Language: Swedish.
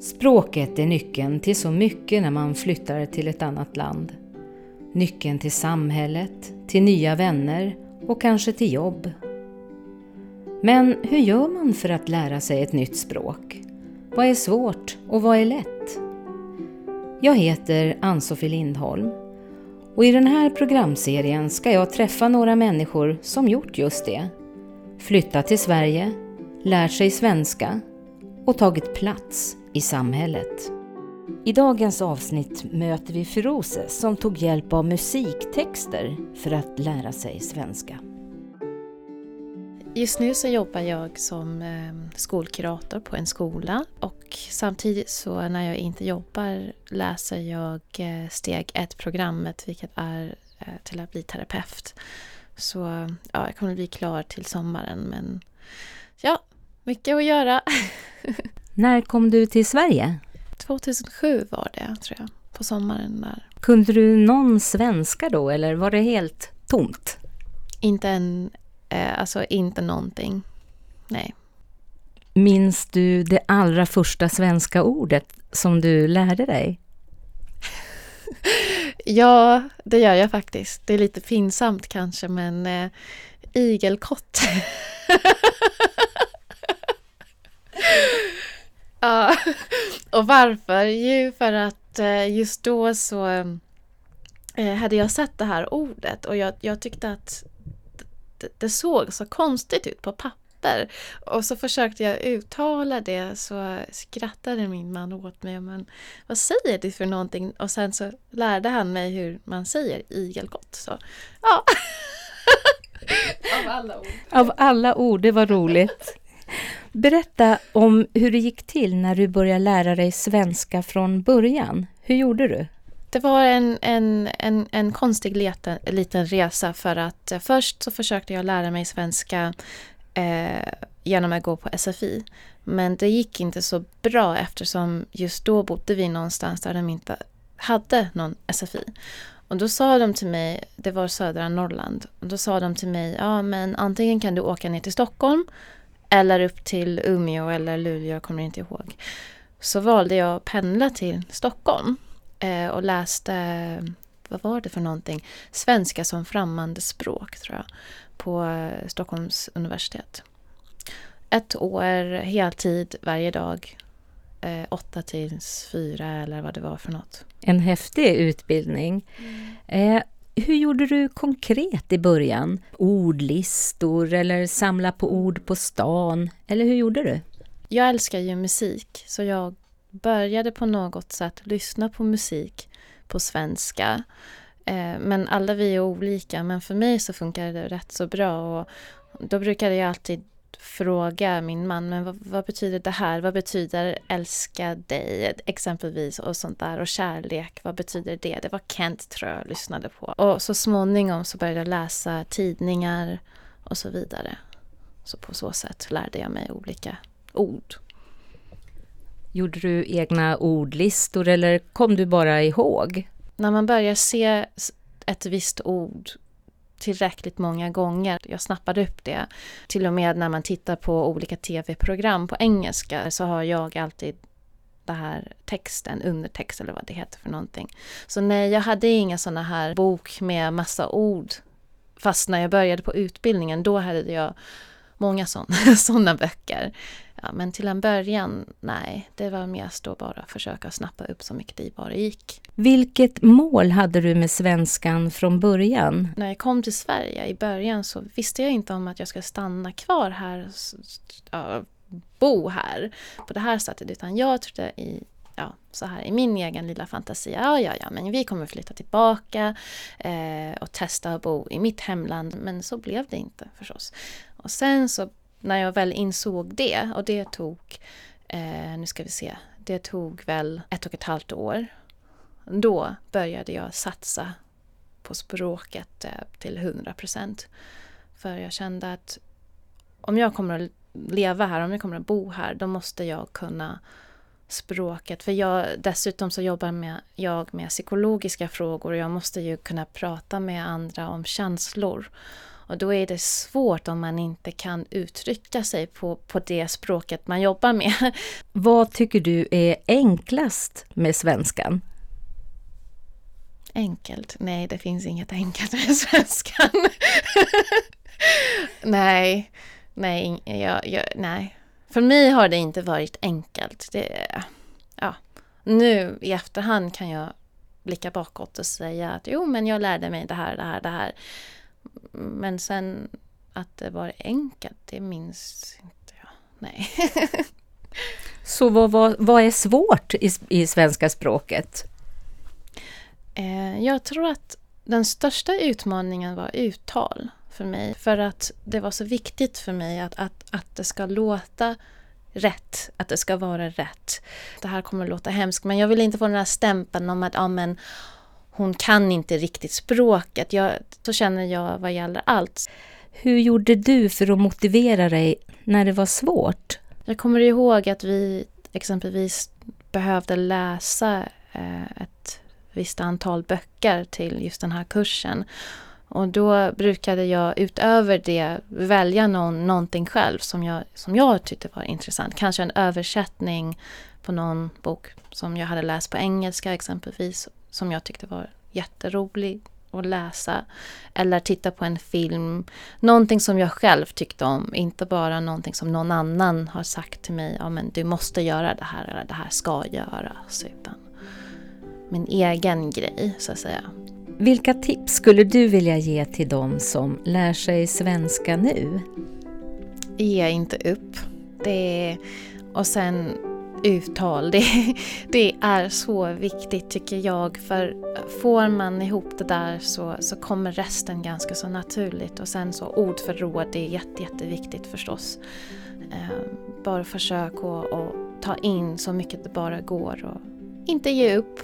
Språket är nyckeln till så mycket när man flyttar till ett annat land. Nyckeln till samhället, till nya vänner och kanske till jobb. Men hur gör man för att lära sig ett nytt språk? Vad är svårt och vad är lätt? Jag heter Ann-Sofie Lindholm och i den här programserien ska jag träffa några människor som gjort just det. Flyttat till Sverige, lärt sig svenska och tagit plats i samhället. I dagens avsnitt möter vi Firose som tog hjälp av musiktexter för att lära sig svenska. Just nu så jobbar jag som eh, skolkurator på en skola och samtidigt så när jag inte jobbar läser jag eh, steg 1-programmet vilket är eh, till att bli terapeut. Så ja, jag kommer bli klar till sommaren men ja, mycket att göra. När kom du till Sverige? 2007 var det, tror jag, på sommaren där. Kunde du någon svenska då eller var det helt tomt? Inte en, eh, alltså inte någonting. Nej. Minns du det allra första svenska ordet som du lärde dig? ja, det gör jag faktiskt. Det är lite pinsamt kanske, men eh, igelkott. Ja, och varför? Jo, för att eh, just då så eh, hade jag sett det här ordet och jag, jag tyckte att det, det såg så konstigt ut på papper. Och så försökte jag uttala det så skrattade min man åt mig. Men vad säger du för någonting? Och sen så lärde han mig hur man säger igelkott. Så ja. Av alla ord. Av alla ord, det var roligt. Berätta om hur det gick till när du började lära dig svenska från början. Hur gjorde du? Det var en, en, en, en konstig liten, liten resa för att eh, först så försökte jag lära mig svenska eh, genom att gå på SFI. Men det gick inte så bra eftersom just då bodde vi någonstans där de inte hade någon SFI. Och då sa de till mig, det var södra Norrland, och då sa de till mig, ja men antingen kan du åka ner till Stockholm eller upp till Umeå eller Luleå, jag kommer inte ihåg. Så valde jag att pendla till Stockholm eh, och läste, vad var det för någonting? Svenska som främmande språk tror jag, på eh, Stockholms universitet. Ett år, heltid, varje dag. Eh, åtta till fyra eller vad det var för något. En häftig utbildning. Mm. Eh, hur gjorde du konkret i början? Ordlistor eller samla på ord på stan? Eller hur gjorde du? Jag älskar ju musik så jag började på något sätt lyssna på musik på svenska. Eh, men alla vi är olika men för mig så funkar det rätt så bra och då brukade jag alltid fråga min man, men vad, vad, betyder det här? Vad betyder älska dig? Exempelvis och sånt där. Och kärlek, vad betyder det? Det var Kent tror jag lyssnade på. Och så småningom så började jag läsa tidningar och så vidare. Så på så sätt lärde jag mig olika ord. Gjorde du egna ordlistor eller kom du bara ihåg? När man börjar se ett visst ord tillräckligt många gånger. Jag snappade upp det. Till och med när man tittar på olika tv-program på engelska så har jag alltid den här texten, undertext eller vad det heter för någonting. Så nej, jag hade inga sådana här bok med massa ord. Fast när jag började på utbildningen, då hade jag många sådana, böcker. Ja, men till en början, nej, det var mest då bara försöka snappa upp så mycket det bara gick. Vilket mål hade du med svenskan från början? När jag kom till Sverige i början så visste jag inte om att jag skulle stanna kvar här, ja, bo här på det här sättet, utan jag trodde i ja, så här i min egen lilla fantasi, ja, ja, ja, men vi kommer flytta tillbaka eh, och testa att bo i mitt hemland, men så blev det inte förstås. Och sen så när jag väl insåg det, och det tog, eh, nu ska vi se, det tog väl ett och ett halvt år. Då började jag satsa på språket eh, till 100 procent. För jag kände att om jag kommer att leva här, om jag kommer att bo här, då måste jag kunna språket. För jag, dessutom så jobbar med, jag med psykologiska frågor och jag måste ju kunna prata med andra om känslor. Och då är det svårt om man inte kan uttrycka sig på, på det språket man jobbar med. Vad tycker du är enklast med svenskan? Enkelt? Nej, det finns inget enkelt med svenskan. nej, nej, jag, jag, nej. För mig har det inte varit enkelt. Det, ja. Nu i efterhand kan jag blicka bakåt och säga att jo, men jag lärde mig det här, det här, det här. Men sen att det var enkelt, det minns inte jag. Nej. Så vad, vad, vad är svårt i, i svenska språket? Eh, jag tror att den största utmaningen var uttal för mig. För att det var så viktigt för mig att, att, att det ska låta rätt, att det ska vara rätt. Det här kommer att låta hemskt men jag vill inte få den här stämpeln om att ja, men, hon kan inte riktigt språket. Jag, så känner jag vad gäller allt. Hur gjorde du för att motivera dig när det var svårt? Jag kommer ihåg att vi exempelvis behövde läsa eh, ett visst antal böcker till just den här kursen. Och då brukade jag utöver det välja någon, någonting själv som jag, som jag tyckte var intressant. Kanske en översättning på någon bok som jag hade läst på engelska exempelvis. Som jag tyckte var jätterolig att läsa. Eller titta på en film. Någonting som jag själv tyckte om. Inte bara någonting som någon annan har sagt till mig. Ja men du måste göra det här eller det här ska göras. Utan min egen grej så att säga. Vilka tips skulle du vilja ge till dem som lär sig svenska nu? Ge inte upp. Det är, och sen uttal. Det, det, är så viktigt tycker jag. För får man ihop det där så, så kommer resten ganska så naturligt. Och sen så ordförråd, det är jätte, jätteviktigt förstås. Eh, bara försök att ta in så mycket det bara går. Och inte ge upp